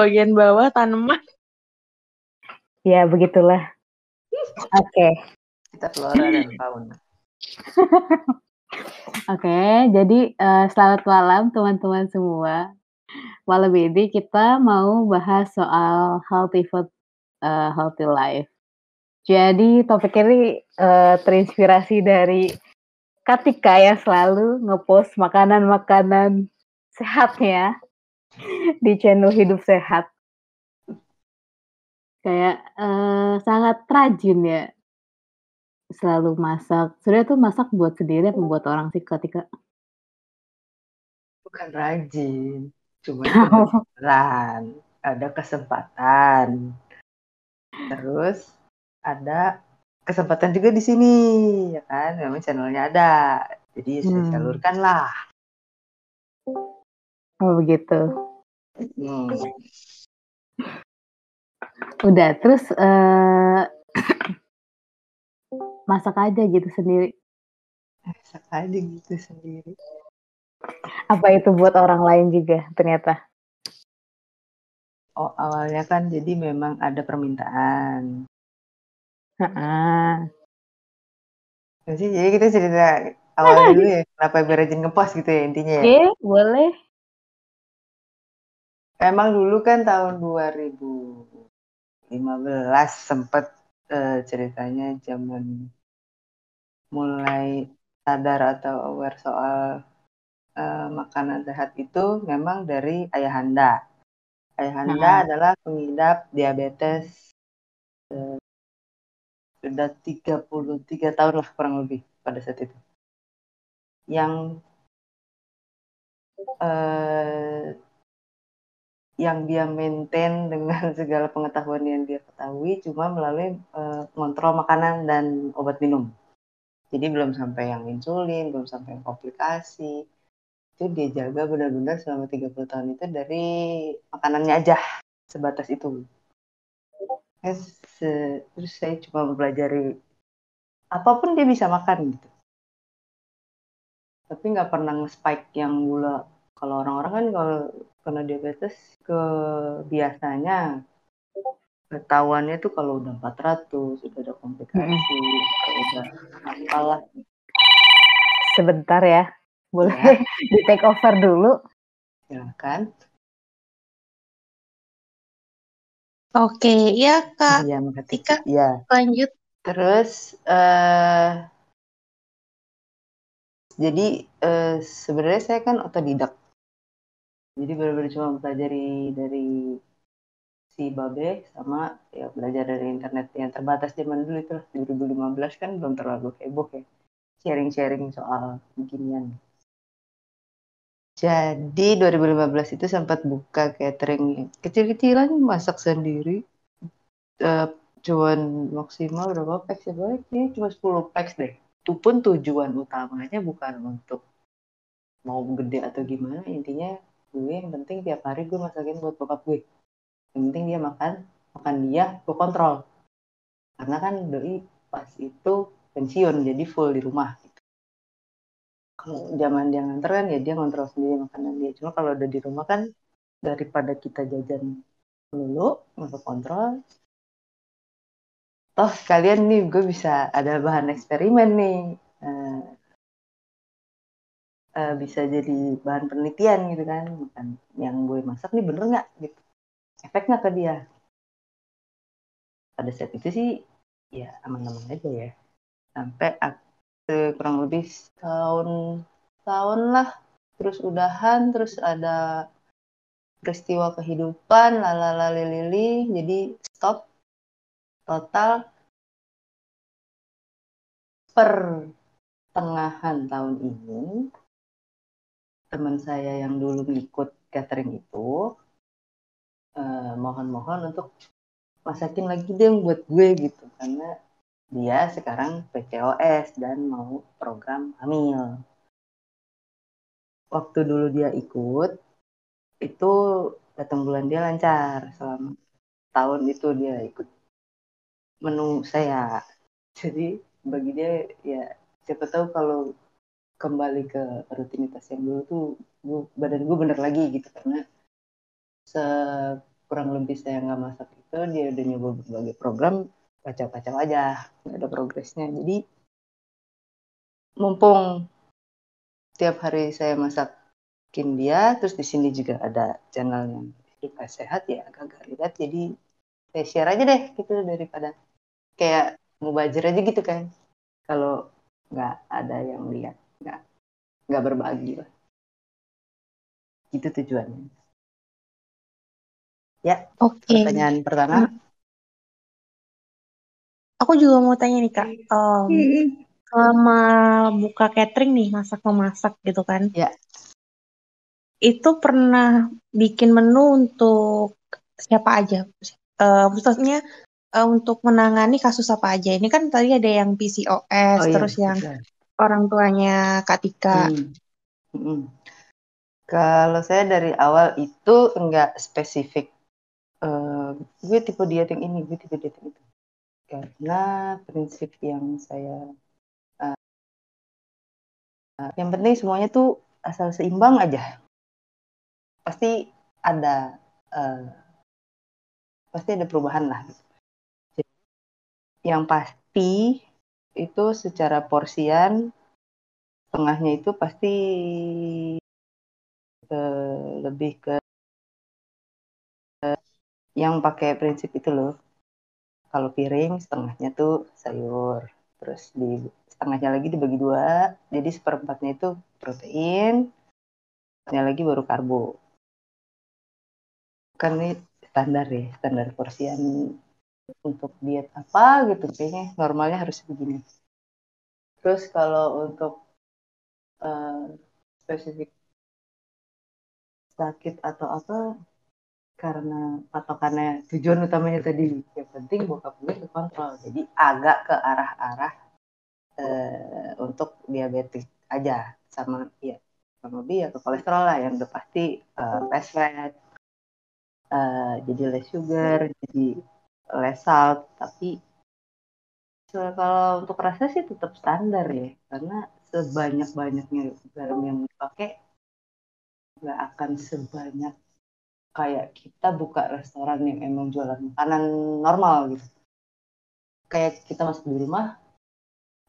bagian bawah tanaman. Ya, begitulah. Oke. Kita flora dan fauna. Oke, jadi uh, selamat malam teman-teman semua. Malam ini kita mau bahas soal healthy food, uh, healthy life. Jadi topik ini uh, terinspirasi dari Katika yang selalu ngepost makanan-makanan sehatnya di channel Hidup Sehat. Kayak uh, sangat rajin ya. Selalu masak. Sebenarnya tuh masak buat sendiri apa buat orang sih Katika? Bukan rajin, cuma kebetulan ada kesempatan. Terus ada kesempatan juga di sini ya kan memang channelnya ada jadi ya saya hmm. salurkan lah oh begitu hmm. udah terus uh, masak aja gitu sendiri masak aja gitu sendiri apa itu buat orang lain juga ternyata oh awalnya kan jadi memang ada permintaan Heeh. Jadi jadi kita cerita awal dulu ya, kenapa biar rajin ngepost gitu ya intinya ya? Oke, boleh. Emang dulu kan tahun 2015 sempat uh, ceritanya zaman mulai sadar atau aware soal uh, makanan sehat itu memang dari ayahanda. Ayahanda nah. adalah pengidap diabetes uh, sudah 33 tahun lah kurang lebih pada saat itu. Yang uh, yang dia maintain dengan segala pengetahuan yang dia ketahui cuma melalui uh, makanan dan obat minum. Jadi belum sampai yang insulin, belum sampai yang komplikasi. Itu dia jaga benar-benar selama 30 tahun itu dari makanannya aja, sebatas itu terus saya cuma mempelajari apa pun dia bisa makan gitu tapi nggak pernah nge-spike yang gula kalau orang-orang kan kalau kena diabetes ke biasanya ketahuannya tuh kalau udah 400 sudah ada komplikasi kalau udah apalah sebentar ya boleh ya. di take over dulu silakan Oke, ya Kak. Iya, makasih. Tika, ya. lanjut. Terus, uh, jadi uh, sebenarnya saya kan otodidak. Jadi benar-benar cuma pelajari dari si Babe sama ya belajar dari internet yang terbatas zaman dulu itu 2015 kan belum terlalu heboh ya sharing-sharing soal beginian. Jadi 2015 itu sempat buka catering kecil-kecilan masak sendiri. Uh, cuman maksimal berapa packs ya boleh cuma 10 packs deh. Itu pun tujuan utamanya bukan untuk mau gede atau gimana intinya gue yang penting tiap hari gue masakin buat bokap gue. Yang penting dia makan makan dia gue kontrol. Karena kan doi pas itu pensiun jadi full di rumah. Kalau zaman dia nganter kan ya dia ngontrol sendiri makanan dia. Cuma kalau udah di rumah kan daripada kita jajan dulu untuk kontrol. Toh kalian nih gue bisa ada bahan eksperimen nih. Uh, uh, bisa jadi bahan penelitian gitu kan makan yang gue masak nih bener nggak? Gitu. Efek nggak ke dia? Pada saat itu sih ya aman-aman aja ya. Sampai kurang lebih tahun tahun lah. Terus udahan terus ada peristiwa kehidupan lalala lili jadi stop total per tengahan tahun ini teman saya yang dulu ngikut catering itu eh, mohon-mohon untuk masakin lagi deh buat gue gitu karena dia sekarang PCOS dan mau program hamil. Waktu dulu dia ikut, itu datang bulan dia lancar selama tahun itu dia ikut menu saya. Jadi bagi dia ya siapa tahu kalau kembali ke rutinitas yang dulu tuh gue, badan gue bener lagi gitu. Karena se kurang lebih saya nggak masak itu dia udah nyoba berbagai program kacau-kacau aja nggak ada progresnya. Jadi mumpung tiap hari saya masakin dia terus di sini juga ada channel yang hidup sehat ya agak-agak lihat jadi saya share aja deh gitu daripada kayak mau aja gitu kan. Kalau nggak ada yang lihat nggak nggak berbagi lah itu tujuannya ya Oke. pertanyaan pertama Aku juga mau tanya nih Kak. Em, selama buka catering nih, masak memasak gitu kan? Ya. Itu pernah bikin menu untuk siapa aja? Maksudnya eh, untuk menangani kasus apa aja? Ini kan tadi ada yang PCOS, oh iya terus yang betul. Orang tuanya Kak Tika. Hmm. Hmm. Kalau saya dari awal itu enggak spesifik. Eh, gue tipe diet yang ini, gue tipe diet yang itu. Karena prinsip yang saya, eh, yang penting semuanya tuh asal seimbang aja. Pasti ada, eh, pasti ada perubahan lah. Yang pasti itu secara porsian tengahnya itu pasti ke lebih ke yang pakai prinsip itu loh. Kalau piring setengahnya tuh sayur, terus di setengahnya lagi dibagi dua, jadi seperempatnya itu protein, setengahnya lagi baru karbo. Kan ini standar ya, standar porsian untuk diet apa gitu kayaknya normalnya harus begini. Terus kalau untuk uh, spesifik sakit atau apa karena patokannya tujuan utamanya tadi yang penting bokap gue terkontrol jadi agak ke arah-arah uh, untuk diabetes aja sama ya sama bi atau kolesterol lah yang udah pasti uh, less fat uh, jadi less sugar jadi less tapi kalau untuk rasa sih tetap standar ya karena sebanyak banyaknya garam yang dipakai nggak akan sebanyak kayak kita buka restoran yang emang jualan makanan normal gitu. Kayak kita masuk di rumah,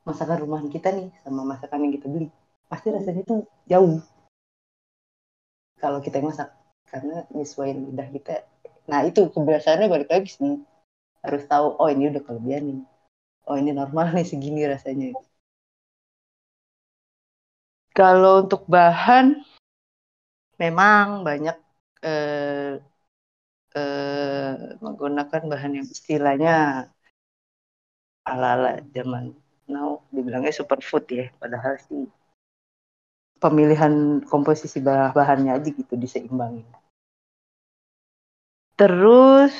masakan rumahan kita nih sama masakan yang kita beli, pasti rasanya tuh jauh. Kalau kita yang masak, karena nyesuaiin lidah kita. Nah itu kebiasaannya balik lagi sih. Harus tahu, oh ini udah kelebihan nih. Oh ini normal nih segini rasanya. Kalau untuk bahan, memang banyak eh, eh, menggunakan bahan yang istilahnya ala-ala zaman now dibilangnya superfood ya padahal sih pemilihan komposisi bahannya aja gitu diseimbangin terus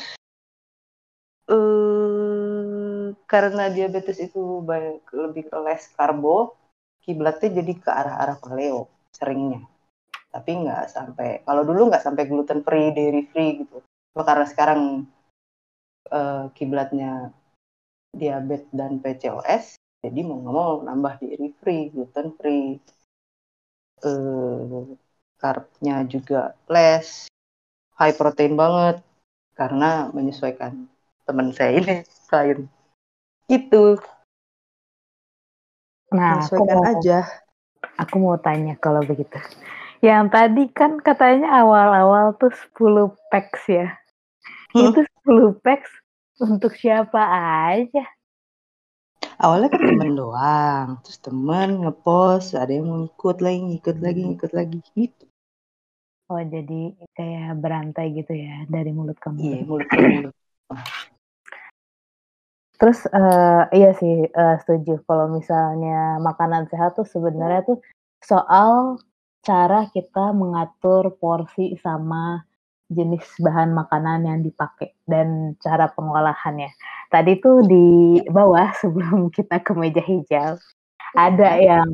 eh, karena diabetes itu banyak lebih ke less karbo kiblatnya jadi ke arah-arah paleo seringnya. Tapi nggak sampai kalau dulu nggak sampai gluten free dairy free gitu karena sekarang uh, kiblatnya diabetes dan PCOS jadi mau nggak mau nambah dairy free gluten free uh, carbnya juga less high protein banget karena menyesuaikan teman saya ini klien itu nah aku mau, aja aku mau tanya kalau begitu yang tadi kan katanya awal-awal tuh 10 packs ya. Hmm? Itu 10 packs untuk siapa aja? Awalnya kan temen doang, terus temen ngepost, ada yang mau ikut lagi, ikut lagi, ikut lagi gitu. Oh jadi kayak berantai gitu ya dari mulut ke mulut. Iya mulut ke mulut. Terus uh, iya sih uh, setuju kalau misalnya makanan sehat tuh sebenarnya tuh soal cara kita mengatur porsi sama jenis bahan makanan yang dipakai dan cara pengolahannya. Tadi tuh di bawah sebelum kita ke meja hijau ada yang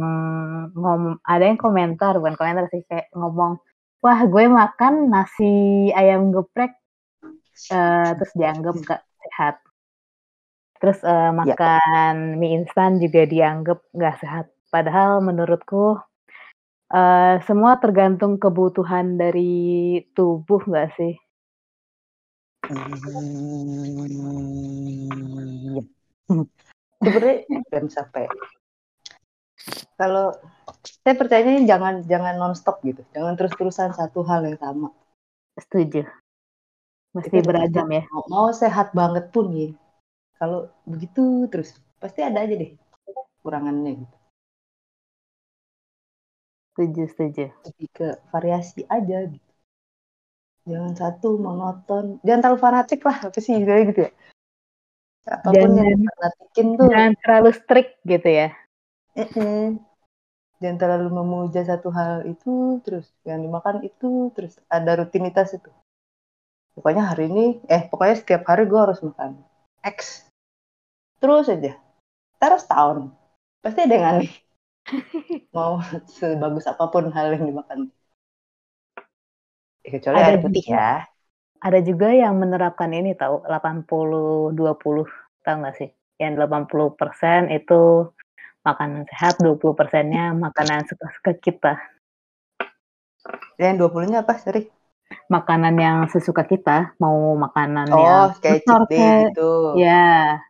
ngom ada yang komentar bukan komentar sih kayak ngomong wah gue makan nasi ayam geprek uh, terus dianggap gak sehat terus uh, makan ya. mie instan juga dianggap gak sehat padahal menurutku Uh, semua tergantung kebutuhan dari tubuh nggak sih? Iya. Sebenarnya dan sampai kalau saya percayanya jangan jangan nonstop gitu, jangan terus-terusan satu hal yang sama. Setuju. Mesti beragam ya. mau, mau sehat banget pun ya, kalau begitu terus pasti ada aja deh kurangannya gitu. Setuju, setuju. Lebih ke variasi aja gitu. Jangan satu monoton, jangan terlalu fanatik lah apa sih gitu gitu ya. Apa pun yang Jangan- fanatikin tuh Jangan terlalu strict gitu ya. Jangan terlalu memuja satu hal itu terus yang dimakan itu terus ada rutinitas itu. Pokoknya hari ini, eh pokoknya setiap hari gue harus makan X. Terus aja. Terus tahun. Pasti ada yang aneh. Mau sebagus apa pun hal yang dimakan. Ya, kecuali Ada air putih juga. ya. Ada juga yang menerapkan ini tahu 80 20 tahu nggak sih? Yang 80% itu makanan sehat, 20%-nya makanan suka-suka kita. Yang 20-nya apa, sorry? Makanan yang sesuka kita, mau makanan Oh, yang kayak- gitu. Ya.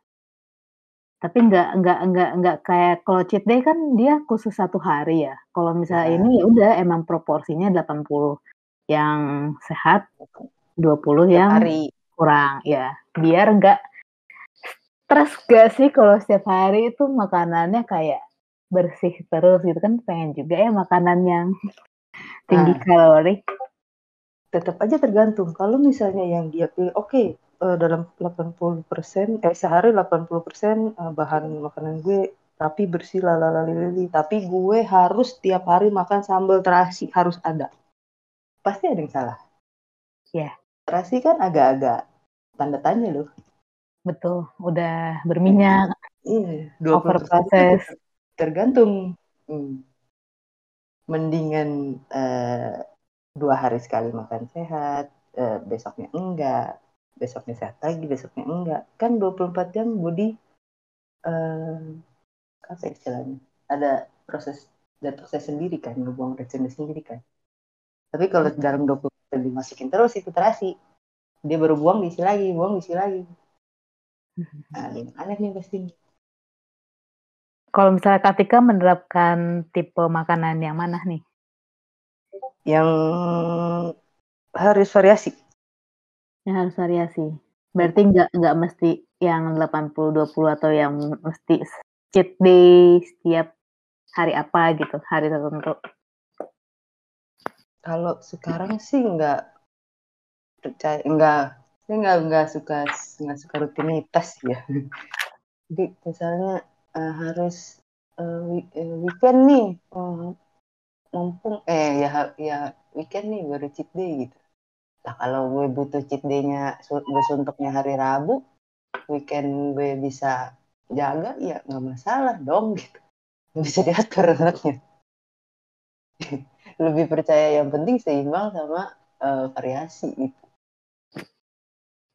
Tapi nggak nggak nggak nggak kayak kalau cheat day kan dia khusus satu hari ya. Kalau misalnya Ya. ini ya udah emang proporsinya 80 yang sehat, 20 Setiap yang hari. kurang ya. Biar nggak stres gak sih kalau setiap hari itu makanannya kayak bersih terus gitu kan pengen juga ya makanan yang tinggi Nah. kalori. tetap aja tergantung. Kalau misalnya yang dia pilih, oke, eh, dalam 80%, eh sehari 80% eh, bahan makanan gue rapi bersih lalalalili, tapi gue harus tiap hari makan sambal terasi harus ada. Pasti ada yang salah. Ya. Terasi kan agak-agak tanda tanya loh. Betul, udah berminyak, Iya, over 20% process. itu tergantung. Hmm. Mendingan eh, dua hari sekali makan sehat, eh, besoknya enggak, besoknya sehat lagi, besoknya enggak. Kan 24 jam body eh, apa istilahnya? Ada proses detoxnya sendiri kan, ngebuang racunnya sendiri kan. Tapi kalau dalam 24 jam dimasukin terus itu terasi, dia baru buang diisi lagi, buang diisi lagi. Nah, ada yang aneh nih pasti. Kalau misalnya Katika menerapkan tipe makanan yang mana nih? Yang harus variasi. Yang harus variasi. Berarti nggak nggak mesti yang 80-20 atau yang mesti cheat day setiap hari apa gitu, hari tertentu. Kalau sekarang sih nggak percaya, nggak, saya nggak nggak suka nggak suka rutinitas ya. Jadi misalnya eh, harus eh, weekend nih, eh, mumpung eh ya ya weekend nih baru cheat day gitu. Nah kalau gue butuh cheat day-nya gue suntuknya hari Rabu, weekend gue bisa jaga ya nggak masalah dong gitu. Bisa diatur anaknya. Lebih percaya yang penting seimbang sama eh, variasi gitu.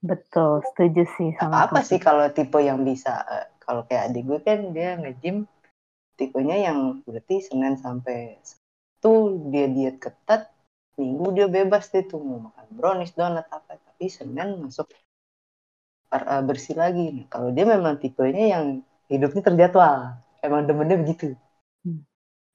Betul, setuju sih sama apa kamu. sih kalau tipe yang bisa eh, kalau kayak adik gue kan dia nge-gym tipenya yang berarti Senin sampai Sabtu dia diet ketat Minggu dia bebas deh tuh mau makan brownies donat apa. Tapi Senin masuk eh, bersih lagi. Nah, kalau dia memang tipenya yang hidupnya terjadwal. Emang demennya begitu.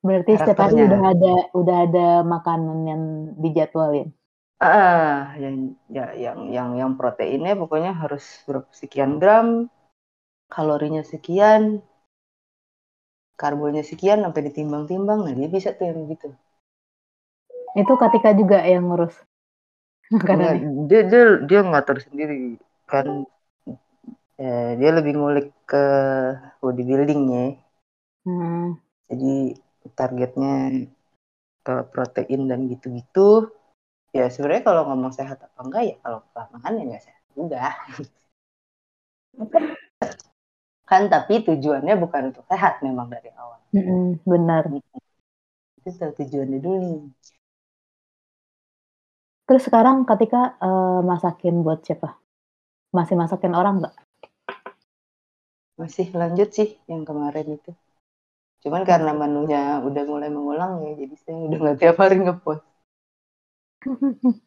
Berarti setiap hari udah ada udah ada makanan yang dijadwalin. ah yang ya yang yang yang proteinnya pokoknya harus berapa sekian gram kalorinya sekian karbonya sekian sampai ditimbang-timbang. Nah dia bisa tuh yang gitu Itu Katika juga yang ngurus. Enggak, makanannya. dia dia dia ngatur sendiri kan. Eh, dia lebih ngulik ke bodybuildingnya. Hmm, jadi targetnya ke protein dan gitu-gitu ya sebenarnya kalau ngomong sehat apa enggak ya kalau kelamaan ya nggak sehat juga. Kan tapi tujuannya bukan untuk sehat memang dari awal. Mm-mm, benar. itu tujuannya dulu Terus sekarang Katika eh, masakin buat siapa? Masih masakin orang nggak? masih lanjut sih yang kemarin itu cuman karena menunya udah mulai mengulang ya jadi saya udah nggak tiap hari ngepost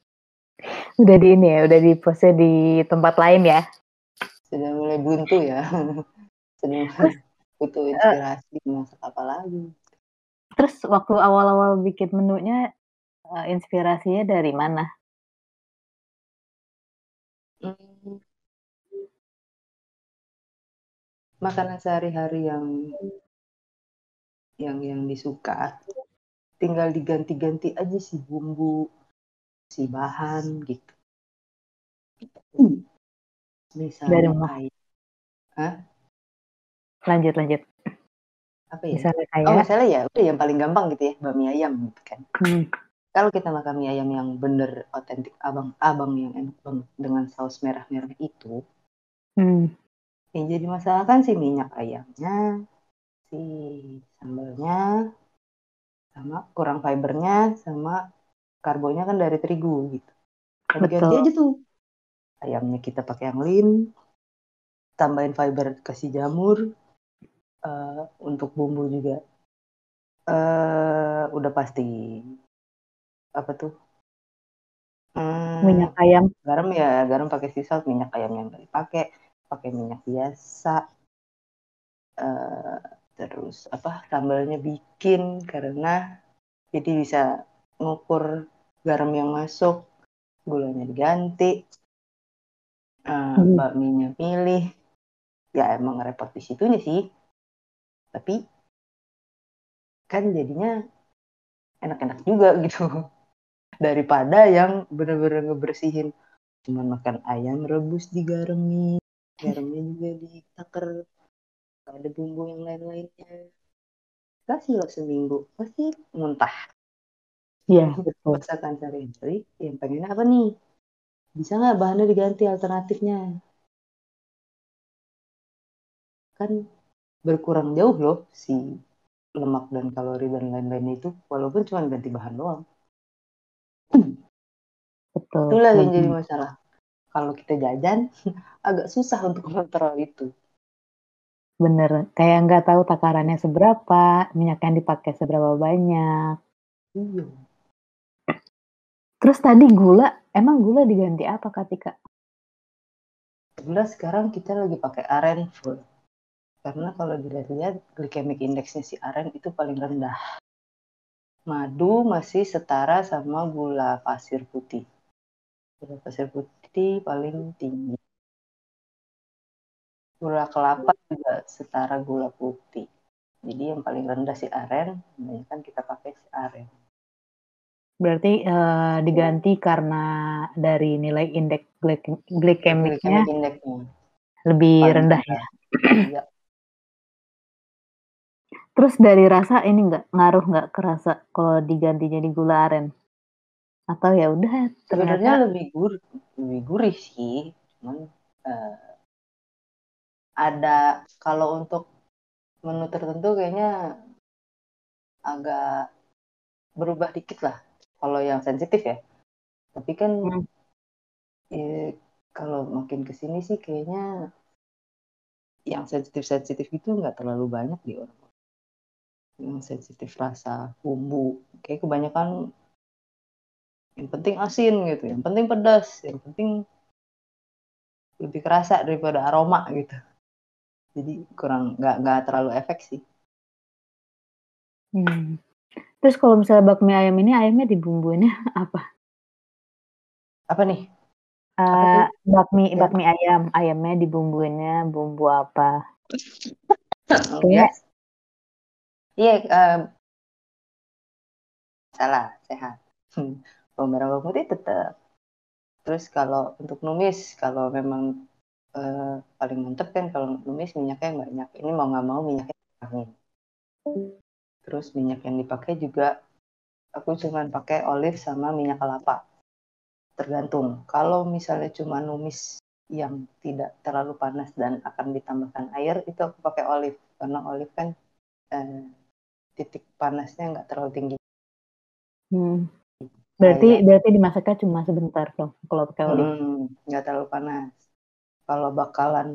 Udah di ini ya, udah di pose di tempat lain ya. Sudah mulai buntu ya. Sudah mulai butuh inspirasi masak apa lagi. Terus waktu awal-awal bikin menunya uh, inspirasinya dari mana? Hmm. Makanan sehari-hari yang yang yang disuka tinggal diganti-ganti aja si bumbu si bahan gitu misalnya Dari mana? kayak Hah? Lanjut lanjut. apa ya Misalnya oh kayak misalnya ya udah yang paling gampang gitu ya bakmi ayam gitu kan hmm, kalau kita makan mie ayam yang bener otentik abang-abang yang enak banget dengan saus merah-merah itu hmm, yang jadi masalah kan si minyak ayamnya si sambalnya sama kurang fibernya sama karbonya kan dari terigu gitu. Nah, ganti Betul. aja tuh ayamnya kita pakai yang lean tambahin fiber kasih jamur Eh, untuk bumbu juga eh udah pasti apa tuh? Hmm, minyak ayam. garam ya garam pakai sea salt minyak ayam yang tadi pakai pakai minyak biasa. Eh, terus apa sambalnya bikin karena jadi bisa ngukur garam yang masuk gulanya diganti Eh, Hmm. bakminya pilih. Ya emang repot di situnya sih. Tapi kan jadinya enak-enak juga gitu daripada yang bener-bener ngebersihin. Cuman makan ayam rebus digaremi garamnya juga ditaker. Ada bumbu yang lain-lainnya. Kasih lo seminggu. Pasti muntah. Iya, betul. masakan sehari-hari yang pengennya apa nih? Bisa nggak bahannya diganti alternatifnya? Kan berkurang jauh loh si lemak dan kalori dan lain-lain itu. Walaupun cuma ganti bahan doang Betul. itulah yang jadi masalah kalau kita jajan agak susah untuk kontrol itu Bener. Kayak nggak tahu takarannya seberapa, minyak yang dipakai seberapa banyak. iya Terus tadi gula, emang gula diganti apa Kak Tika? Sebelah sekarang kita lagi pakai aren full karena kalau dilihat glycemic indexnya si aren itu paling rendah madu masih setara sama gula pasir putih gula pasir putih paling tinggi gula kelapa juga setara gula putih jadi yang paling rendah si aren kebanyakan kita pakai si aren Berarti eh, diganti karena dari nilai indeks glikemiknya lebih paling rendah ya. Iya. Terus dari rasa ini nggak ngaruh nggak kerasa kalau diganti jadi gula aren? Atau ya udah sebenarnya lebih gurih lebih gurih sih. Cuman eh, ada kalau untuk menu tertentu kayaknya agak berubah dikit lah kalau yang sensitif ya. Tapi kan Hmm. eh, kalau makin ke sini sih kayaknya yang sensitif sensitif itu nggak terlalu banyak di orang. Yang sensitif rasa bumbu kayak kebanyakan yang penting asin gitu yang penting pedas yang penting lebih kerasa daripada aroma gitu jadi kurang nggak nggak terlalu efek sih Hmm. Terus kalau misalnya bakmi ayam ini ayamnya dibumbuinnya apa? apa nih Eh, bakmi Ya. bakmi ayam, ayamnya dibumbuinnya bumbu apa? Oh. Iya, em, salah, sehat. Bawang merah putih tetap. Terus kalau untuk numis, kalau memang eh, paling mantep kan kalau numis minyaknya yang banyak. Ini mau nggak mau minyaknya kurangin. Terus minyak yang dipakai juga aku cuman pakai olive sama minyak kelapa. Tergantung. Kalau misalnya cuma numis yang tidak terlalu panas dan akan ditambahkan air, itu aku pakai olive. Karena olive kan eh, titik panasnya nggak terlalu tinggi. hmm, berarti Kayak berarti dimasaknya cuma sebentar dong kalau pakai olive. Hmm, nggak terlalu panas. Kalau bakalan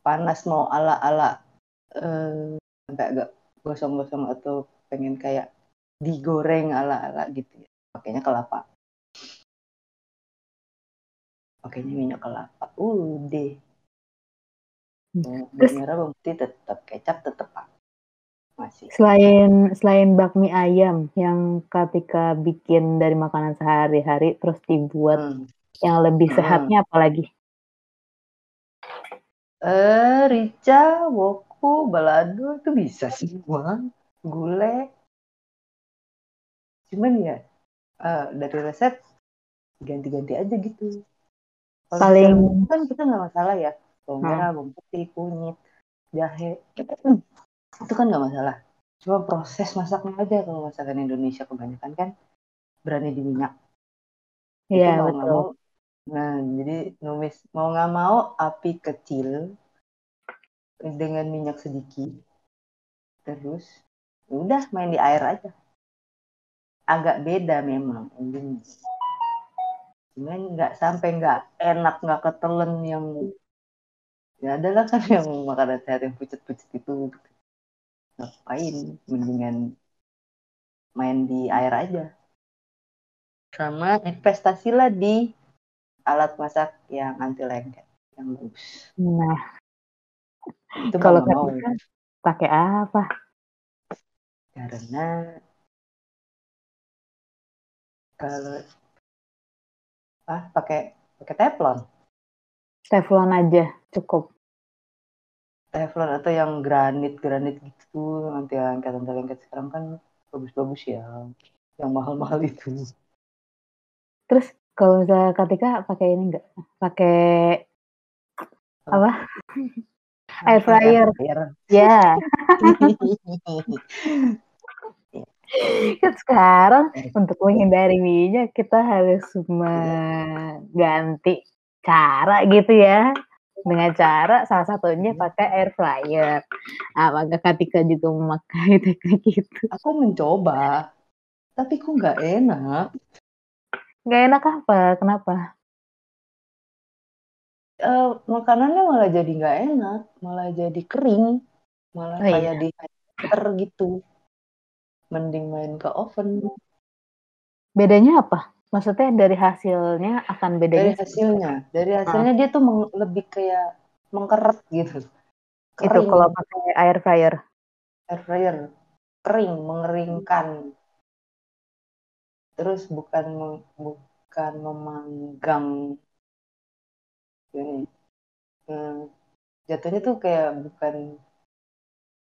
panas mau ala-ala eh, sampai agak gosong-gosong atau pengen kayak digoreng ala-ala gitu ya. Pakainya kelapa. pakainya minyak kelapa udah Hmm. Terus- merah bawang putih tetap kecap tetap Pak. Masih Selain selain bakmi ayam yang ketika bikin dari makanan sehari-hari terus dibuat Hmm. yang lebih Hmm. sehatnya apalagi? eh rica woku balado itu bisa semua gulai cuman ya eh, dari resep ganti-ganti aja gitu kalau Paling- kan kita nggak masalah ya bawang Hmm. merah bawang putih kunyit jahe itu kan nggak masalah. Cuma proses masaknya aja kalau masakan Indonesia kebanyakan kan berani di minyak. Itu Iya mau nggak betul. mau. Nah jadi numis mau nggak mau api kecil dengan minyak sedikit terus ya udah main di air aja. Agak beda memang endingnya cuman nggak sampai nggak enak nggak ketelen yang ya adalah kan yang makanan sehat yang pucet-pucet itu ngapain? Mendingan main di air aja. Sama investasilah di alat masak yang anti lengket yang bagus. Nah, itu kalau mau. Katika pakai apa? karena kalau ah pakai pakai teflon. Teflon aja cukup. Teflon atau yang granit granit gitu nanti lengket anti lengket sekarang kan bagus-bagus ya yang mahal-mahal itu Terus kalau misalnya Katika pakai ini enggak? Pakai apa? Air fryer. Air. Ya, kan sekarang untuk menghindari minyak kita harus mengganti cara gitu ya. Dengan cara salah satunya pakai air fryer. Apakah Katika juga memakai teknik itu? aku mencoba tapi kok nggak enak Gak enak apa? Kenapa? Eh, makanannya malah jadi nggak enak malah jadi kering malah Oh, iya. kayak di heater gitu mending main ke oven Bedanya apa? Maksudnya dari hasilnya akan dari bedanya hasilnya dari Ah. hasilnya dia tuh meng- lebih kayak mengkeret gitu. Itu kering. kalau pakai air fryer. air fryer kering mengeringkan. Terus bukan bukan memanggang. Ini hmm, jatuhnya tuh kayak bukan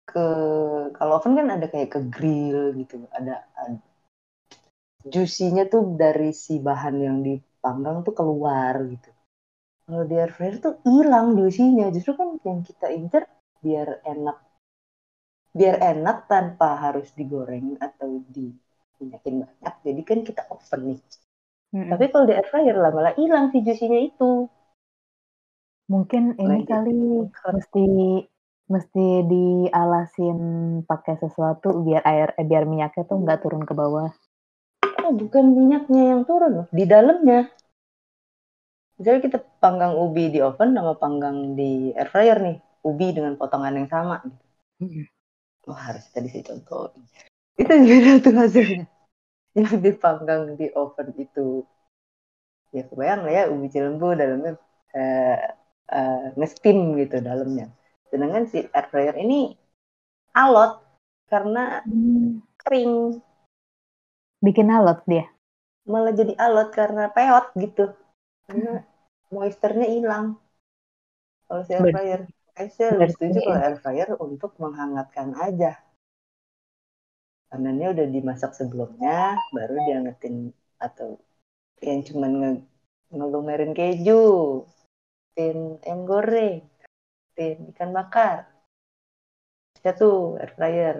ke kalau oven kan ada kayak ke grill gitu ada, ada juicy-nya tuh dari si bahan yang dipanggang tuh keluar gitu kalau di air fryer tuh hilang juicy-nya justru kan yang kita incer biar enak biar enak tanpa harus digoreng atau diminyakin banyak jadi kan kita oven nih Mm-mm. tapi kalau di air fryer lah malah hilang si juicy-nya itu Mungkin ini Lagi. kali mesti mesti dialasin pakai sesuatu biar air eh, biar minyaknya tuh nggak turun ke bawah. Oh bukan minyaknya yang turun loh di dalamnya. Misalnya kita panggang ubi di oven sama panggang di air fryer nih ubi dengan potongan yang sama. Gitu. Wah harus tadi saya contoh. Itu beda tuh hasilnya. Yang dipanggang di oven itu ya kebayang lah ya ubi cilembu dalamnya eh, eh, nge-steam gitu dalamnya. Sedangkan si air fryer ini alot karena kering Bikin alot dia. malah jadi alot karena peot gitu. Karena moisturnya hilang. Kalau si air fryer eh, saya lebih setuju kalau air fryer untuk menghangatkan aja. Karena udah dimasak sebelumnya baru diangetin atau yang cuman nge ngelumerin keju tin ayam goreng tin ikan bakar. Bisa tuh air fryer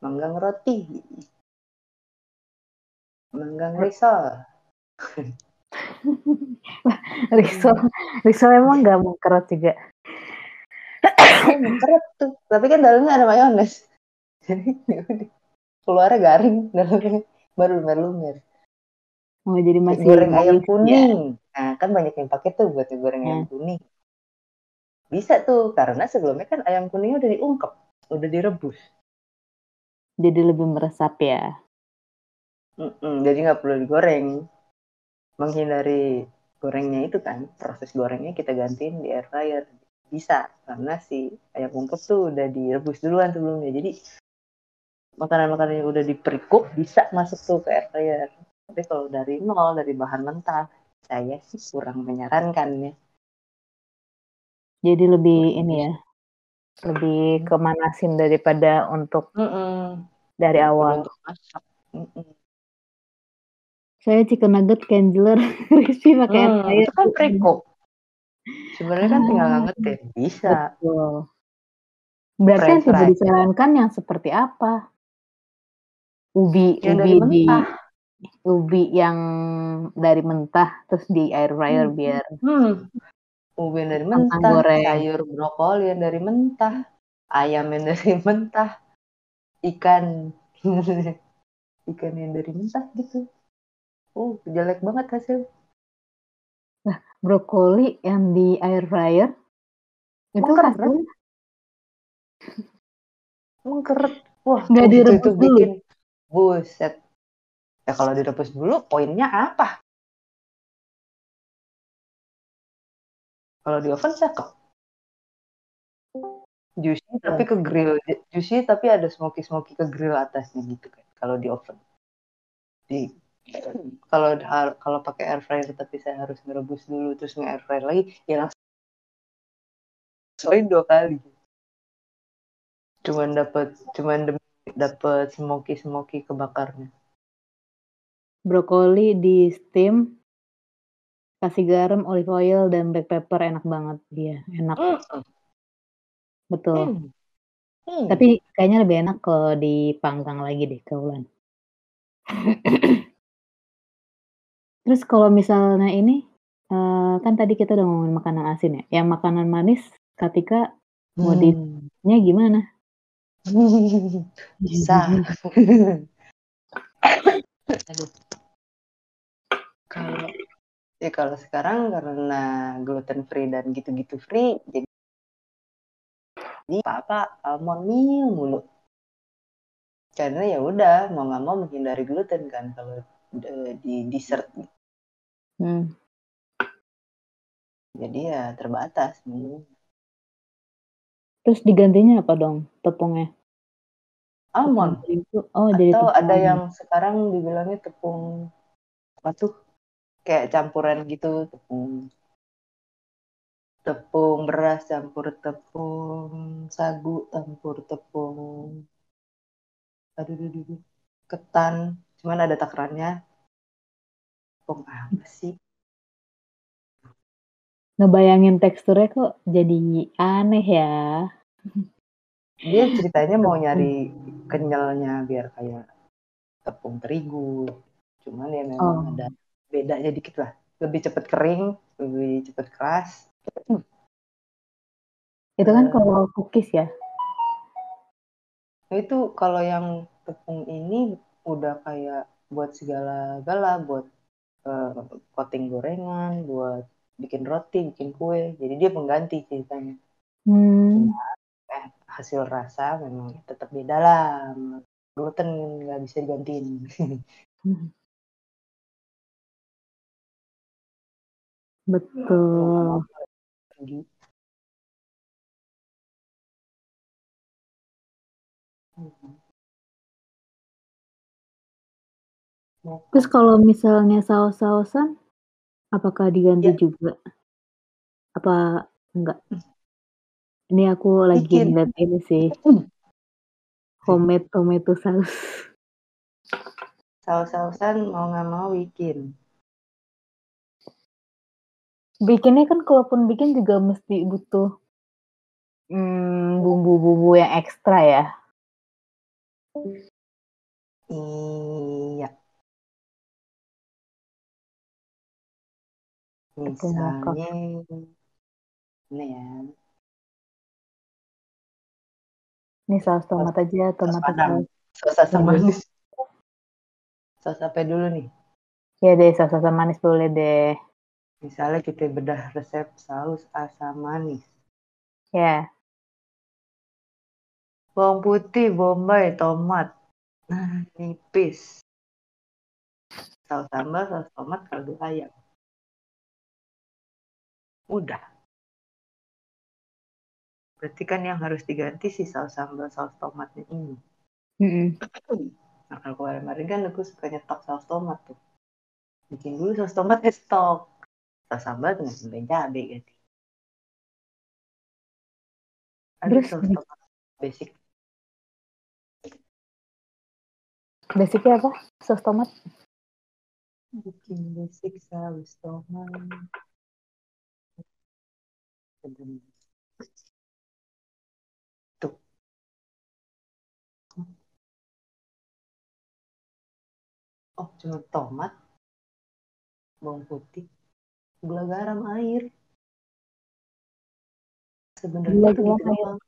manggang roti manggang risol Risol, risol emang nggak mengkerut juga. Eh, mengkeret tuh. Tapi kan dalamnya ada mayones. Jadi ya keluarnya garing, dalamnya baru lumer-lumer. Oh jadi masih goreng ayam ya. kuning. Nah, kan banyak yang pakai tuh buat goreng ayam kuning. Bisa tuh, karena sebelumnya kan ayam kuningnya udah diungkep, udah direbus. Jadi lebih meresap ya. Mm-mm, jadi nggak perlu digoreng. Menghindari gorengnya itu kan proses gorengnya kita gantiin di air fryer bisa karena si ayam ungkep tuh udah direbus duluan sebelumnya jadi makanan-makanan yang udah di pre-cook bisa masuk tuh ke air fryer tapi kalau dari nol dari bahan mentah saya sih kurang menyarankan ya Jadi lebih ini ya, lebih kemanasin daripada untuk Mm-mm. dari Daripada awal. untuk masak Mm-mm. Saya chicken nugget Candler crispy pakai air Hmm, fryer. itu kan pre-cook sebenarnya kan tinggal Ah. ngangetin bisa Betul. Berarti yang tidak fries. disarankan yang seperti apa? Ubi, yang ubi di ubi yang dari mentah terus di air fryer Hmm. biar hmm. ubi yang dari mentah goreng. sayur brokoli yang dari mentah ayam yang dari mentah ikan ikan yang dari mentah gitu oh jelek banget hasil. Brokoli yang di air fryer itu Mengkeret. hasilnya mengkeret wah Nggak itu, direbus itu dulu? bikin buset. Ya kalau direbus dulu poinnya apa? Kalau di oven cakep. Juicy tapi ke grill. Juicy tapi ada smoky smoky ke grill atasnya gitu kan kalau di oven. Di kalau kalau pakai air fryer tapi saya harus merebus dulu terus nge air fryer lagi ya langsung soalnya dua kali cuman dapat cuman dapat smoky smoky kebakarnya brokoli di steam kasih garam, olive oil dan black pepper enak banget dia, enak Mm, betul. mm, mm. Tapi kayaknya lebih enak kalau dipanggang lagi deh kaulan. Terus kalau misalnya ini eh, kan tadi kita udah ngomongin makanan asin ya, yang makanan manis ketika mau Hmm. nya gimana? bisa Aduh. kalau ya kalau sekarang karena gluten free dan gitu-gitu free jadi apa almond meal mulu karena ya udah mau nggak mau menghindari gluten kan kalau di dessert Hmm. jadi ya terbatas Terus digantinya apa dong tepungnya? almond. Oh jadi atau tepung ada yang sekarang dibilangnya tepung apa tuh kayak campuran gitu tepung tepung beras campur tepung sagu campur tepung aduh aduh, aduh, aduh. ketan cuman ada takarannya tepung apa sih Ngebayangin teksturnya kok jadi aneh ya. dia ceritanya mau nyari kenyalnya biar kayak tepung terigu cuman ya memang Oh. ada bedanya dikit lah lebih cepet kering lebih cepet keras Itu kan Eh. kalau cookies ya. Itu kalau yang tepung ini udah kayak buat segala-gala, buat eh, coating gorengan, buat bikin roti, bikin kue. Jadi dia pengganti ceritanya. Hmm. Eh, hasil rasa memang tetap beda lah. Gluten nggak bisa digantiin. Betul. Gitu. Terus kalau misalnya saus-sausan, apakah diganti Ya. juga? Apa enggak? Ini aku lagi Bikin. ngeliat ini sih. Homemade tomato sauce. Saus-sausan mau nggak mau bikin. Bikinnya kan kalaupun bikin juga mesti butuh hmm, bumbu-bumbu yang ekstra ya. Iya. Misalnya, ini ya, Ini saus tomat aja, tomat padang. saus. asam manis. Saus apa dulu nih? Ya deh, saus asam manis boleh deh. Misalnya kita bedah resep saus asam manis. Ya, Bawang putih, bombay, tomat. Nah, nipis. Saus sambal, saus tomat, kaldu ayam. Udah. Berarti kan yang harus diganti si saus sambal saus tomatnya ini. Mm-mm. Nah, kalau kemarin-kemarin kan aku suka nyetok saus tomat tuh. Bikin dulu saus tomat ya stok. Saus sambal dengan tambahin cabai ganti. Ada Terus saus tomat basic. basicnya apa? Saus tomat? Bikin basic saus tomat. Tuh. Oh, cuma tomat, bawang putih, gula garam, air. Sebenarnya gitu doang.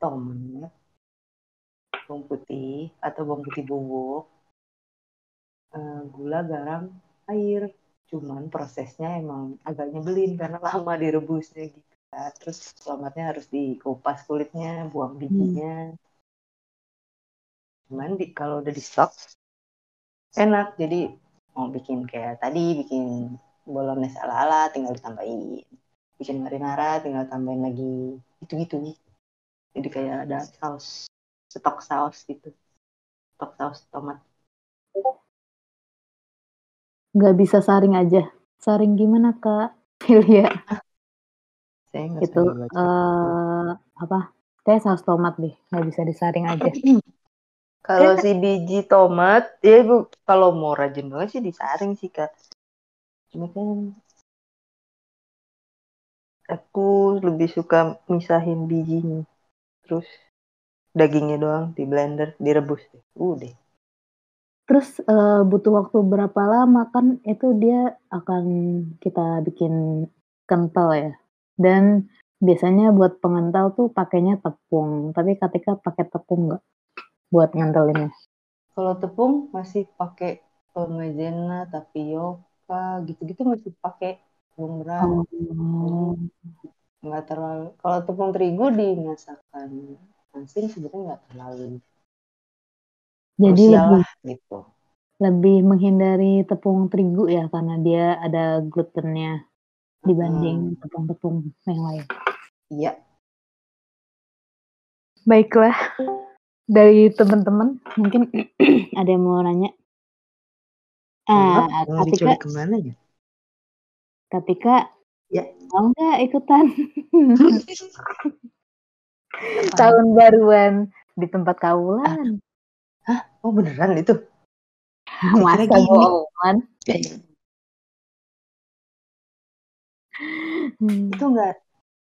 Tomat, bawang putih atau bawang putih bubuk, eh, gula, garam, air. Cuman prosesnya emang agak nyebelin karena lama direbusnya gitu. kan. Terus tomatnya harus dikupas kulitnya, buang Hmm. bijinya. Cuman di, kalau udah di stok enak. Jadi mau bikin kayak tadi bikin bolognese ala-ala tinggal ditambahin. Bikin marinara tinggal tambahin lagi gitu-gitu. Jadi kayak ada saus, stok saus gitu. Stok saus tomat. Nggak bisa saring aja. Saring gimana Kak? Filia. Saya nggak Itu eh apa? Kayak saus tomat deh. Nggak bisa disaring aja. Kalau si biji tomat, ya ibu kalau mau rajin banget sih disaring sih kak. Cuma kan aku lebih suka misahin bijinya, terus dagingnya doang di blender, direbus deh. Udah. Terus eh, butuh waktu berapa lama kan itu dia akan kita bikin kental ya. Dan biasanya buat pengental tuh pakainya tepung. Tapi ketika pakai tepung nggak buat ngentelinnya? Kalau tepung masih pakai maizena, tapioka, gitu-gitu masih pakai tepung beras. Oh. Nggak terlalu. Kalau tepung terigu di masakan asin sebenarnya nggak terlalu Jadi lebih lah gitu. lebih menghindari tepung terigu ya karena dia ada glutennya dibanding tepung-tepung yang lain. Iya. Baiklah, dari teman-teman mungkin ada yang mau nanya. Ah, Katika, diculik ke mana ya? Katika, Ya. mau nggak ikutan tahun baruan di tempat kaulan? Oh beneran itu? Masa gini. bohongan? Hmm, Itu nggak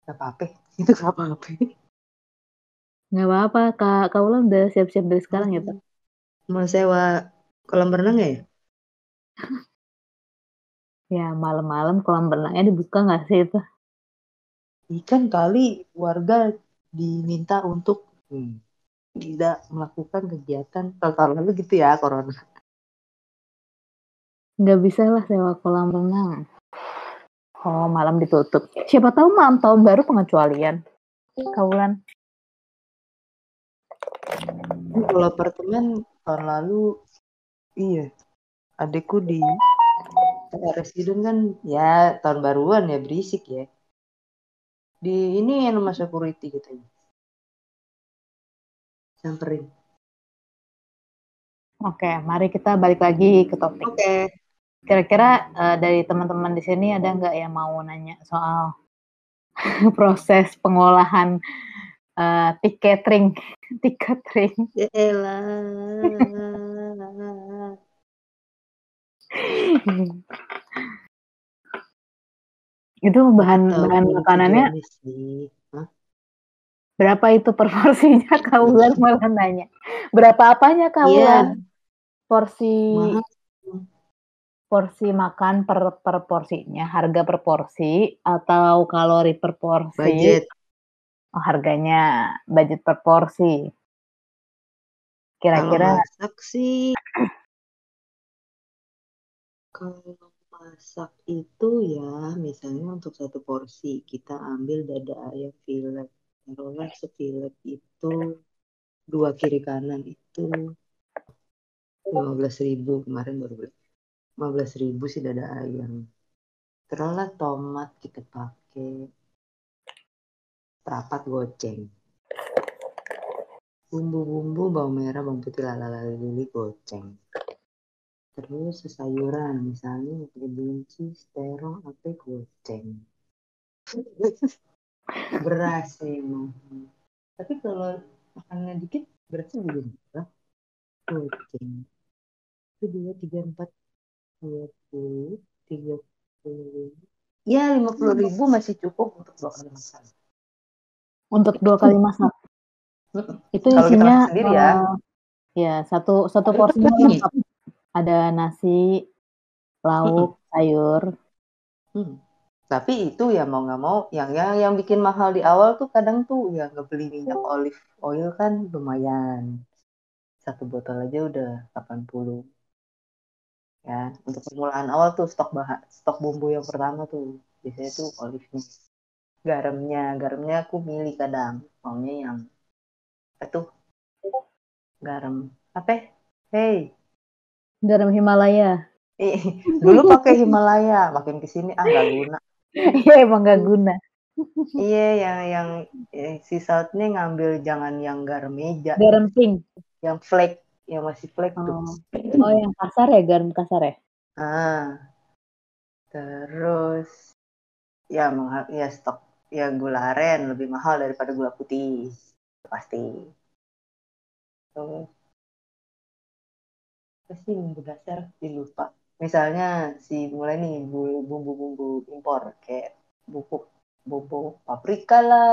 nggak apa-apa. Itu nggak apa-apa. Nggak apa-apa, Kak Kaulan udah siap-siap dari sekarang ya, Pak? Mau sewa kolam renang nggak ya? Ya, malam-malam kolam renangnya dibuka nggak sih itu? Ikan kali warga diminta untuk hmm, tidak melakukan kegiatan tahun lalu gitu ya corona. Nggak bisa lah sewa kolam renang. Oh, malam ditutup. Siapa tahu malam tahun baru pengecualian. Kaulan. Ini Kalau apartemen tahun lalu iya adekku di residen kan ya tahun baruan ya berisik ya. Di ini yang rumah security katanya. Samperin. Oke, mari kita balik lagi ke topik. Oke. Kira-kira eh, dari teman-teman di sini ada nggak yang mau nanya soal proses pengolahan eh, tiketing, tiketing? Ya elah. Itu bahan Tahu bahan ini makanannya? Berapa itu per porsinya kaulan malah nanya. Berapa apanya Iya, kaulan? Porsi mahal. porsi makan per per porsinya, harga per porsi atau kalori per porsi? Budget. Oh, harganya budget per porsi. Kira-kira masak sih, kalau masak itu ya, misalnya untuk satu porsi kita ambil dada ayam fillet, taruhlah sefilet itu dua kiri kanan itu lima belas ribu kemarin baru beli lima belas ribu sih dada ayam. Teruslah tomat kita pakai seperempat goceng. Bumbu-bumbu bawang merah, bawang putih, lalala lili goceng. Terus sayuran misalnya pakai buncis, terong, apa goceng. Beras emang. Tapi kalau makannya dikit berasnya juga murah. Goceng. Itu dua, tiga, empat, dua puluh, tiga puluh. Ya, lima puluh ribu masih cukup untuk dua kali makan. Untuk dua kali masak. Itu Kalau isinya masak sendiri ya. eh, ya satu satu lengkap. Ada nasi, lauk, sayur. Hmm. Tapi itu ya mau nggak mau, yang yang yang bikin mahal di awal tuh kadang tuh ya nggak beli minyak olive oil kan lumayan. Satu botol aja udah 80. Ya, untuk permulaan awal tuh stok bahan, stok bumbu yang pertama tuh biasanya tuh olive-nya. Garamnya, garamnya aku milih kadang, maunya yang apa tuh? Garam apa? Hey, Garam Himalaya. eh, dulu pakai Himalaya, makin ke sini ah nggak guna. Iya emang gak guna. Iya, yang yang eh, si sautnya ngambil jangan yang garam meja, Garam pink. yang flake, yang masih flake tuh. Oh, oh yang kasar ya, garam kasar ya? Ah, terus ya mahal, ya stok ya gula aren lebih mahal daripada gula putih pasti. Terus sih bumbu dasar dilupa. Misalnya si mulai nih bu- bumbu-bumbu impor kayak bubuk bubuk paprika lah,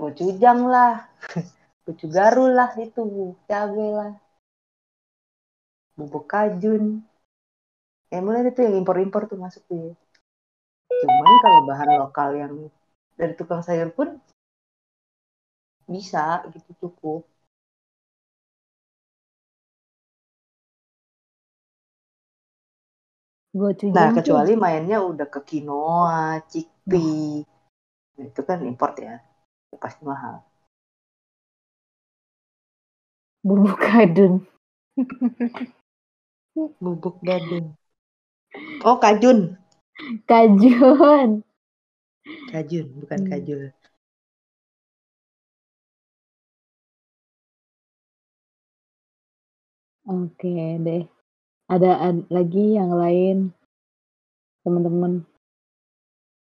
gochujang lah, gochugaru lah itu cabe lah, bubuk kajun. Ya mulai itu yang impor-impor tuh masuk tuh ya. Cuman kalau bahan lokal yang dari tukang sayur pun bisa gitu cukup. Gochujang Nah, tuh kecuali mainnya udah ke quinoa, chickpea. Nah, itu kan import ya. Pasti mahal. bubuk kadun. Bubuk gading. Oh, kajun. Kajun. Kajun, bukan Hmm. kajul. Oke deh. Ada ad- lagi yang lain, teman-teman.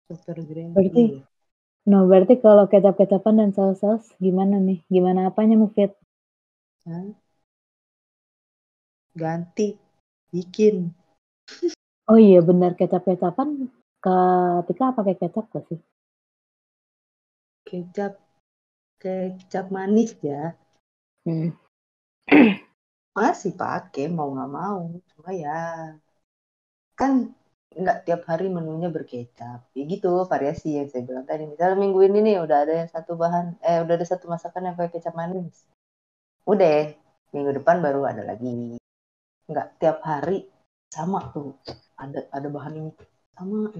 Super green Berarti-. Nah, berarti kalau kecap-kecapan dan saus-saus gimana nih? Gimana apanya Mufid? Hah? Ganti. Bikin. Oh iya benar kecap-kecapan ketika pakai kecap gak sih? Kecap. Kecap manis ya. Hmm. Masih pakai mau nggak mau. Cuma ya. Kan nggak tiap hari menunya berkecap. Ya gitu variasi yang saya bilang tadi. Misalnya minggu ini nih udah ada yang satu bahan. Eh udah ada satu masakan yang pakai kecap manis. Udah. Minggu depan baru ada lagi. Nggak tiap hari sama tuh. Ada ada bahan ini sama.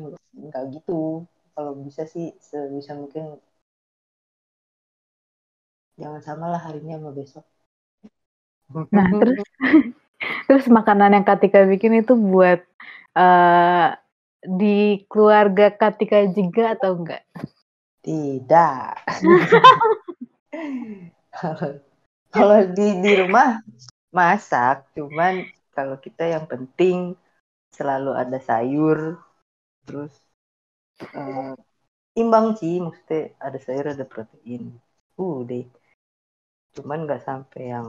Nggak gitu. Kalau bisa sih sebisa mungkin jangan samalah hari ini sama besok. Nah, terus terus makanan yang Katika bikin itu buat eh di keluarga Katika juga atau enggak? Tidak. Kalau- di di rumah masak, cuman kalau kita yang penting selalu ada sayur, terus eh, imbang sih, maksudnya ada sayur ada protein. Uh deh. Cuman nggak sampai yang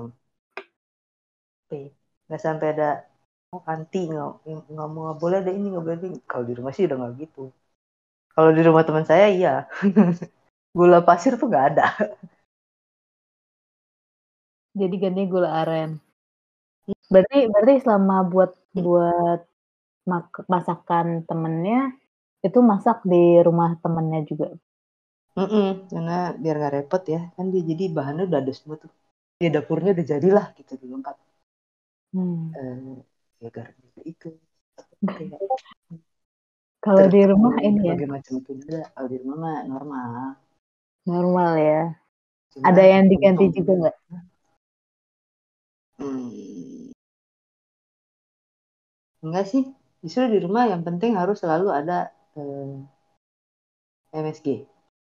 nggak sampai ada oh, anti nggak nggak mau nggak boleh ada ini nggak boleh ini. Kalau di rumah sih udah nggak gitu. Kalau di rumah teman saya iya. Gula pasir tuh nggak ada. Jadi ganti gula aren. Berarti berarti selama buat buat mak- masakan temennya itu masak di rumah temennya juga. Mm-mm, karena biar nggak repot ya, kan dia jadi bahannya udah ada semua tuh. Ya dapurnya udah jadilah gitu dilengkap. Hmm. Eh, ya garam itu. Kayak Kalau di rumah ini ya macam itu juga. Kalau di rumah mah normal. normal ya. Cuma Ada yang diganti untung- juga nggak? Hmm. Enggak sih, Justru di rumah yang penting harus selalu ada eh, MSG.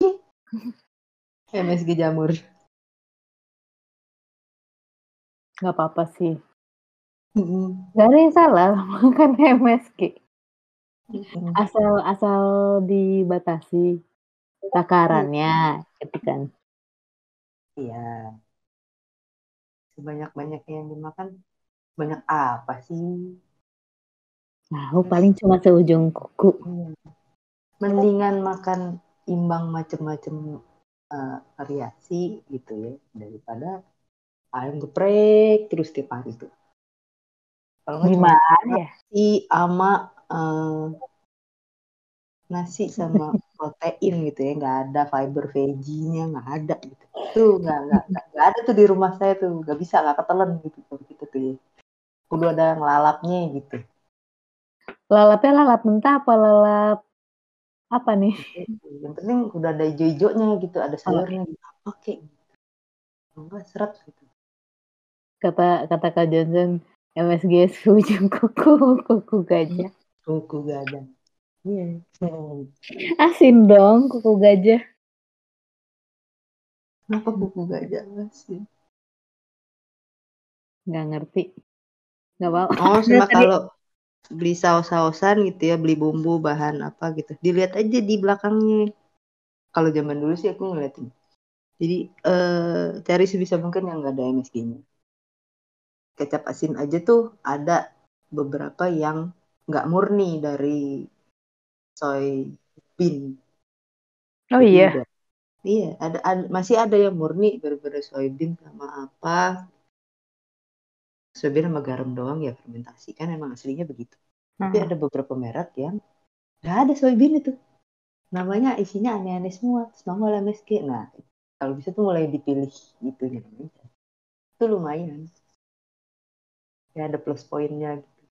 MSG jamur. Nggak apa-apa sih. Mm-mm. Gak ada yang salah makan MSG. Mm-mm. Asal asal dibatasi takarannya, gitu kan. Iya. Sebanyak-banyaknya yang dimakan, banyak apa sih? Nah, paling cuma seujung kuku. Iya. Mendingan makan imbang macem-macem eh, variasi gitu ya, daripada ayam geprek terus tiap hari tuh. Kalau nggak cuma ya? nasi sama eh, nasi sama protein gitu ya, nggak ada fiber veggie-nya, nggak ada gitu. Tuh nggak nggak nggak ada tuh di rumah saya tuh, nggak bisa nggak ketelen gitu gitu tuh. ya. Kudu ada ngelalapnya gitu. Lalapnya lalap mentah apa lalap apa nih? Yang penting udah ada hijau-hijaunya gitu, ada sayurnya gitu. Oke. Enggak seret gitu. Kata kata Kak Johnson, MSG seujung kuku, kuku gajah. Kuku gadang. Iya. Hmm. Asin dong kuku gajah. Kenapa kuku gajah sih? Nggak ngerti. Nggak mau. Oh, sama kalau beli saus-sausan gitu ya, beli bumbu bahan apa gitu. Dilihat aja di belakangnya. Kalau zaman dulu sih aku ngeliatin. Jadi eh cari sebisa mungkin yang nggak ada MSG-nya. Kecap asin aja tuh ada beberapa yang nggak murni dari soy bean. Oh iya. udah- Iya, ada, ada- masih ada yang murni berbeda soybean sama apa. Soybean sama garam doang ya fermentasi kan emang aslinya begitu. Tapi Hmm. ada beberapa merek yang nggak ada soybean itu. Namanya isinya aneh-aneh semua. Terus nongol MSG. Nah, kalau bisa tuh mulai dipilih gitu ya. Itu lumayan. Ya ada plus poinnya gitu.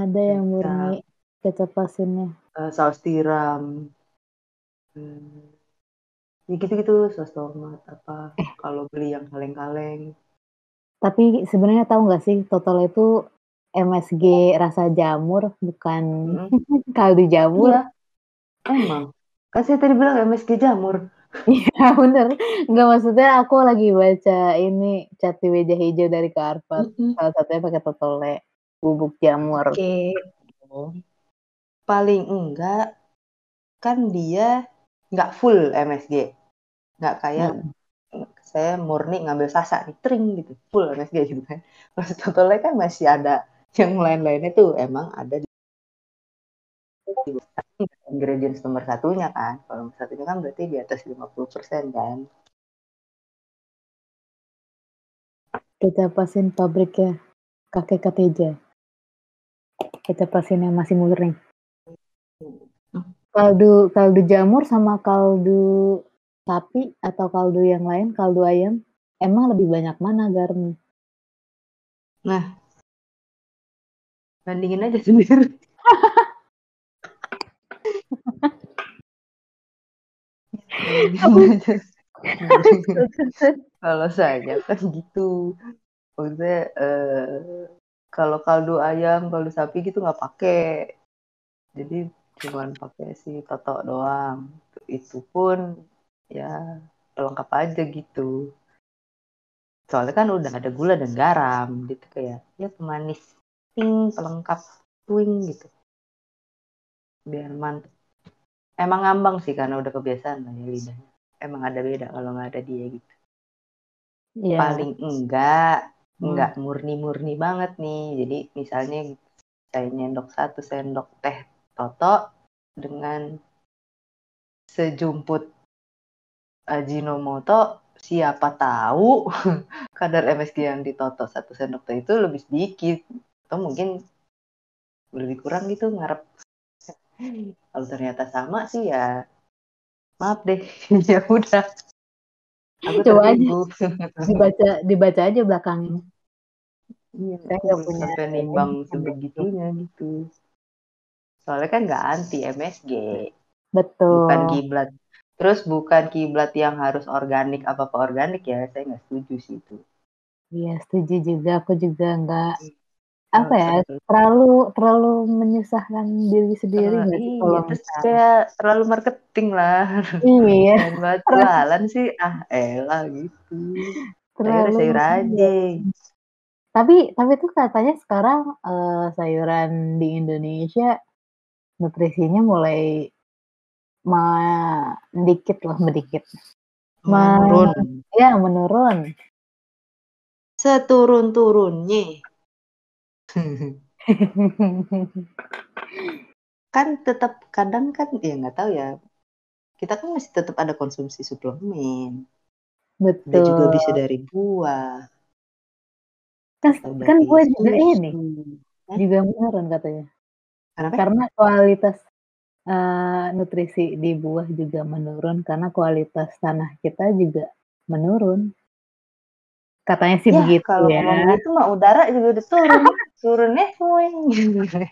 Ada yang murni kecap asinnya. Eh, saus tiram. Hmm. Ya gitu-gitu, saus tomat apa. Kalau beli yang kaleng-kaleng. Tapi sebenarnya tahu nggak sih total itu MSG rasa jamur bukan Mm-mm. kaldu jamur. Iya, emang. Kan saya tadi bilang MSG jamur. Iya bener. Nggak maksudnya aku lagi baca ini cat di meja hijau dari Karpat. Mm-mm. Salah satunya pakai totole bubuk jamur. Oke. Paling enggak kan dia nggak full MSG. Nggak kayak saya murni ngambil sasa nih, tring gitu. Full MSG gitu kan. Terus totalnya kan masih ada yang lain-lainnya tuh emang ada di ingredients nomor satunya kan. Kalau nomor satunya kan berarti di atas 50% kan. Kecap asin pabriknya kakek Kateja. Kecap asin yang masih murni. Kaldu kaldu jamur sama kaldu sapi atau kaldu yang lain, kaldu ayam, emang lebih banyak mana garamnya? Bandingin aja sendiri. Bandingin aja. Kalau saya kan gitu. Maksudnya eh, kalau kaldu ayam, kaldu sapi gitu nggak pakai. Jadi cuman pakai si toto doang. Itu pun ya pelengkap aja gitu. Soalnya kan udah ada gula dan garam gitu kayak ya pemanis ting pelengkap twing gitu. Biar mantep. Emang ngambang sih karena udah kebiasaan lah ya lidahnya. Emang ada beda kalau nggak ada dia gitu Iya. paling enggak Hmm. enggak murni-murni banget nih jadi misalnya saya nyendok satu sendok teh toto dengan sejumput Ajinomoto siapa tahu kadar MSG yang ditoto satu sendok teh itu lebih sedikit atau mungkin lebih kurang gitu ngarep kalau ternyata sama sih ya maaf deh ya udah aku Coba aja. Dibaca dibaca aja belakangnya. Iya, Saya punya sampai nimbang sebegitunya gitu. Soalnya kan nggak anti MSG, Betul. bukan kiblat. Terus bukan kiblat yang harus organik apa apa organik ya, saya nggak setuju sih itu. Iya, setuju juga. Aku juga nggak apa ya terlalu terlalu menyusahkan diri sendiri Uh, sih iya, kalau terus kayak terlalu marketing lah. iya Dan buat jualan sih, ah elah gitu. Terlalu sayur aja. tapi tapi tuh katanya sekarang eh, sayuran di Indonesia nutrisinya mulai sedikit loh sedikit Ma- Menurun. ya menurun Seturun-turunnya. kan tetap kadang kan ya nggak tahu ya. Kita kan masih tetap ada konsumsi suplemen. Dan betul juga bisa dari buah. kan, kan gue juga ini juga menurun katanya Kenapa? karena kualitas eh, nutrisi di buah juga menurun karena kualitas tanah kita juga menurun katanya sih Ya, begitu kalau ya. ngomong gitu mah udara juga udah turun. Turunnya weng.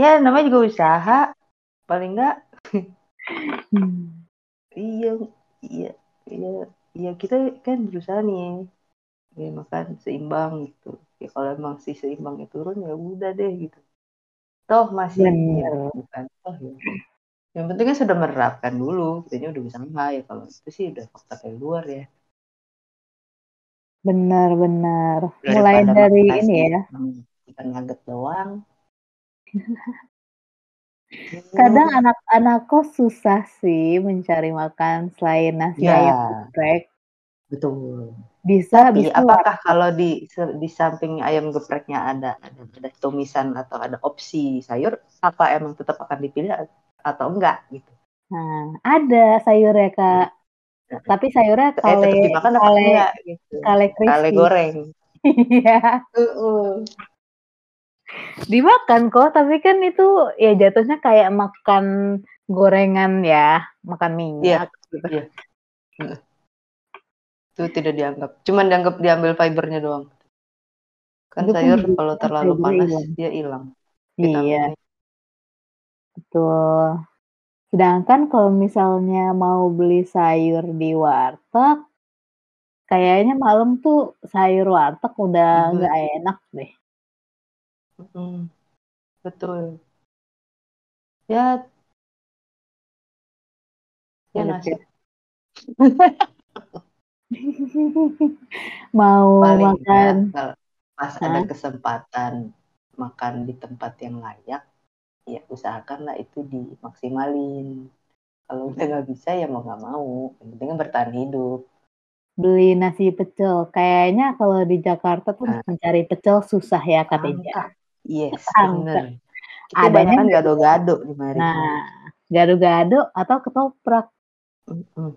ya, namanya juga usaha. Paling enggak Hmm. iya iya iya iya kita kan berusaha nih. Ya makan seimbang gitu. Ya kalau emang si seimbangnya turun ya udah deh gitu. Toh masih ya, bukan toh ya. Yang penting kan sudah menerapkan dulu kitanya udah bisa ya. Kalau itu sih udah fakta dari luar ya benar-benar mulai Daripada dari ini ya hmm, ikan nugget doang kadang Hmm, anak-anakku susah sih mencari makan selain nasi Ya. ayam geprek betul bisa Tapi bisa apakah kalau di di samping ayam gepreknya ada ada ada tumisan atau ada opsi sayur, apa emang tetap akan dipilih atau enggak gitu? nah ada sayurnya kak Hmm. tapi sayurnya Eh kale tetap dimakan apa kale enggak gitu? kale Kale goreng. iya dimakan kok tapi kan itu ya jatuhnya kayak makan gorengan ya makan minyak gitu. Iya. Itu tidak dianggap. Cuman dianggap diambil fibernya doang. Kan Itu sayur kalau terlalu panas hilang. dia hilang iya betul sedangkan kalau misalnya mau beli sayur di warteg kayaknya malam tuh sayur warteg udah Mhm. nggak enak deh Mm, betul. Ya, ya. Benefit. mau Paling makan pas ada kesempatan makan di tempat yang layak, ya usahakanlah itu dimaksimalin. Kalau udah nggak bisa ya mau nggak mau. Yang penting kan bertahan hidup. beli nasi pecel kayaknya kalau di Jakarta tuh Nah. mencari pecel susah ya katanya. Yes, bener. Kita Adanya kan gado-gado di mari. nah gado-gado atau ketoprak Mm-mm.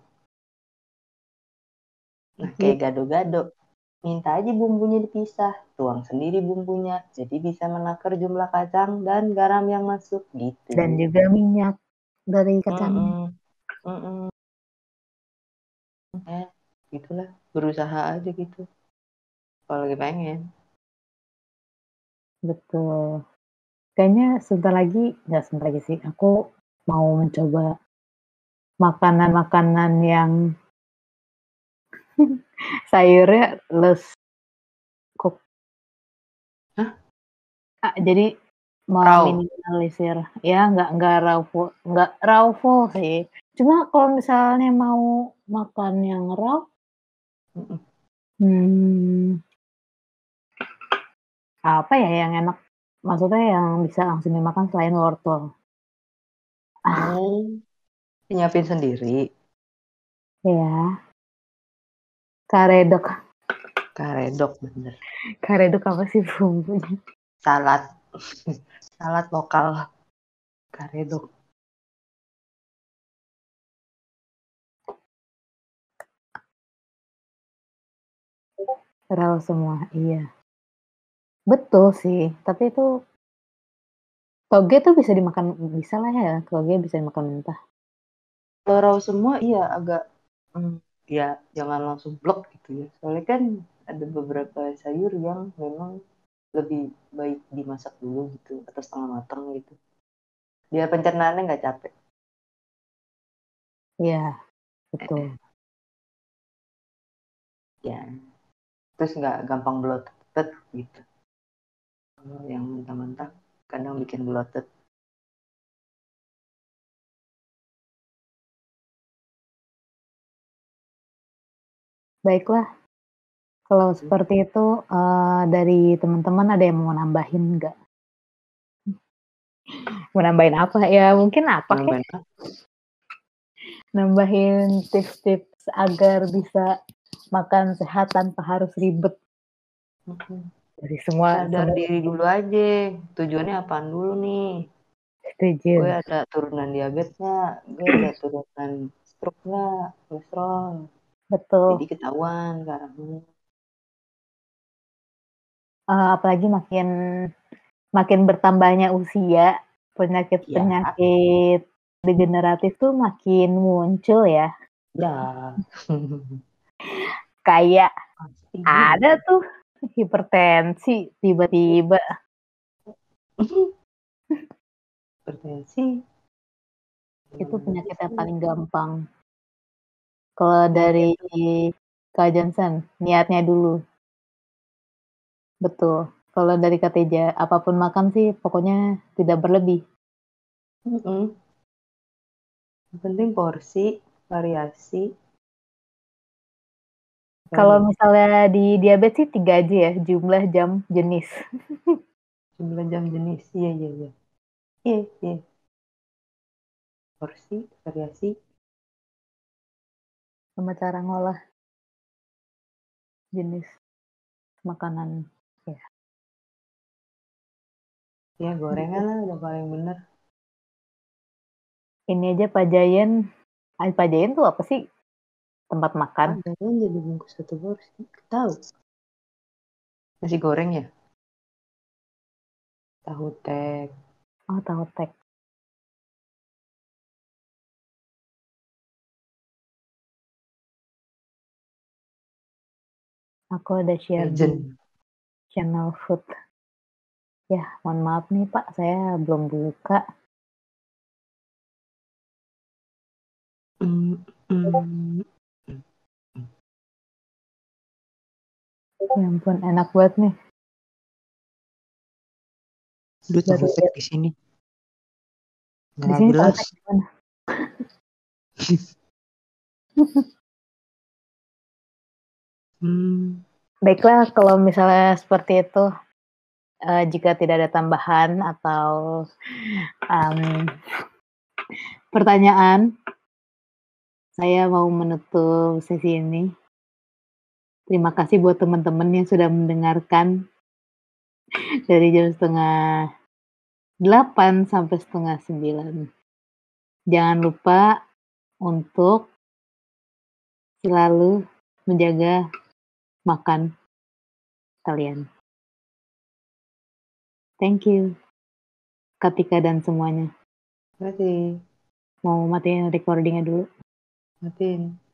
Nah, kayak gado-gado. Minta aja bumbunya dipisah. Tuang sendiri bumbunya. Jadi bisa menakar jumlah kacang dan garam yang masuk gitu. dan juga minyak dari kacangnya Mm-mm. Mm-mm. Eh, gitulah. Berusaha aja gitu. Kalau lagi pengen. betul kayaknya sebentar lagi nggak sebentar lagi sih aku mau mencoba makanan-makanan yang sayurnya less cook Hah? Ah, jadi mau Raw. minimalisir ya nggak nggak raw full nggak raw full sih cuma kalau misalnya mau makan yang raw hmm, apa ya yang enak maksudnya yang bisa langsung dimakan selain wortel Ah. Oh. Nyiapin sendiri. ya karedok Karedok bener. karedok apa sih bumbunya Salad. Salad lokal. Karedok. raw semua iya betul sih tapi itu toge tuh bisa dimakan bisa lah ya toge bisa dimakan mentah Kalau raw semua iya agak hmm, ya jangan langsung blok gitu ya. Soalnya kan ada beberapa sayur yang memang lebih baik dimasak dulu gitu atau setengah matang gitu. Biar pencernaannya nggak capek. iya betul Ya. Terus nggak gampang bloated. gitu kalau yang mentah-mentah kadang bikin bloated Baiklah. Kalau seperti itu, uh, dari teman-teman ada yang mau nambahin nggak? Mau nambahin apa? Ya mungkin apa nambahin apa? Nambahin tips-tips agar bisa makan sehat tanpa harus ribet. Dari semua Sadar diri dulu aja, tujuannya apaan dulu nih? Setuju. Gue ada turunan diabetes nggak? Gue ada turunan stroke nggak? Kolesterol? Betul. Jadi ketahuan sekarang. Uh, apalagi makin makin bertambahnya usia, penyakit-penyakit ya. degeneratif tuh makin muncul ya. Ya. Kayak Pasti. ada tuh hipertensi tiba-tiba. Hipertensi. Itu penyakit yang paling gampang. Kalau dari Kak Johnson, niatnya dulu. Betul. Kalau dari Kak Teja, apa pun makan sih pokoknya tidak berlebih. Mm -hmm. Yang penting porsi, variasi. Kalau misalnya di diabetes sih tiga aja ya, jumlah jam jenis. jumlah jam jenis, iya iya iya. Iya iya. Porsi, variasi, sama cara ngolah jenis makanan ya. Ya gorengan lah udah paling bener. Ini aja Pak Jayan, ah, Pak Jayan tuh apa sih? Tempat makan? Pak Jayan jadi bungkus satu porsi. Tahu? Nasi goreng ya? Tahu tek. Oh tahu tek. Aku ada share Legend. di channel food. Ya, mohon maaf nih Pak, saya belum buka. Mm, mm, Ya ampun, enak banget nih. Lu tahu di sini. Di sini jelas. Hmm. Baiklah, kalau misalnya seperti itu, uh, jika tidak ada tambahan atau um, pertanyaan, saya mau menutup sesi ini. Terima kasih buat teman-teman yang sudah mendengarkan dari jam setengah delapan sampai setengah sembilan. Jangan lupa untuk selalu menjaga makan kalian. Thank you, Katika dan semuanya. Terima kasih. Mau matiin recordingnya dulu? Matiin.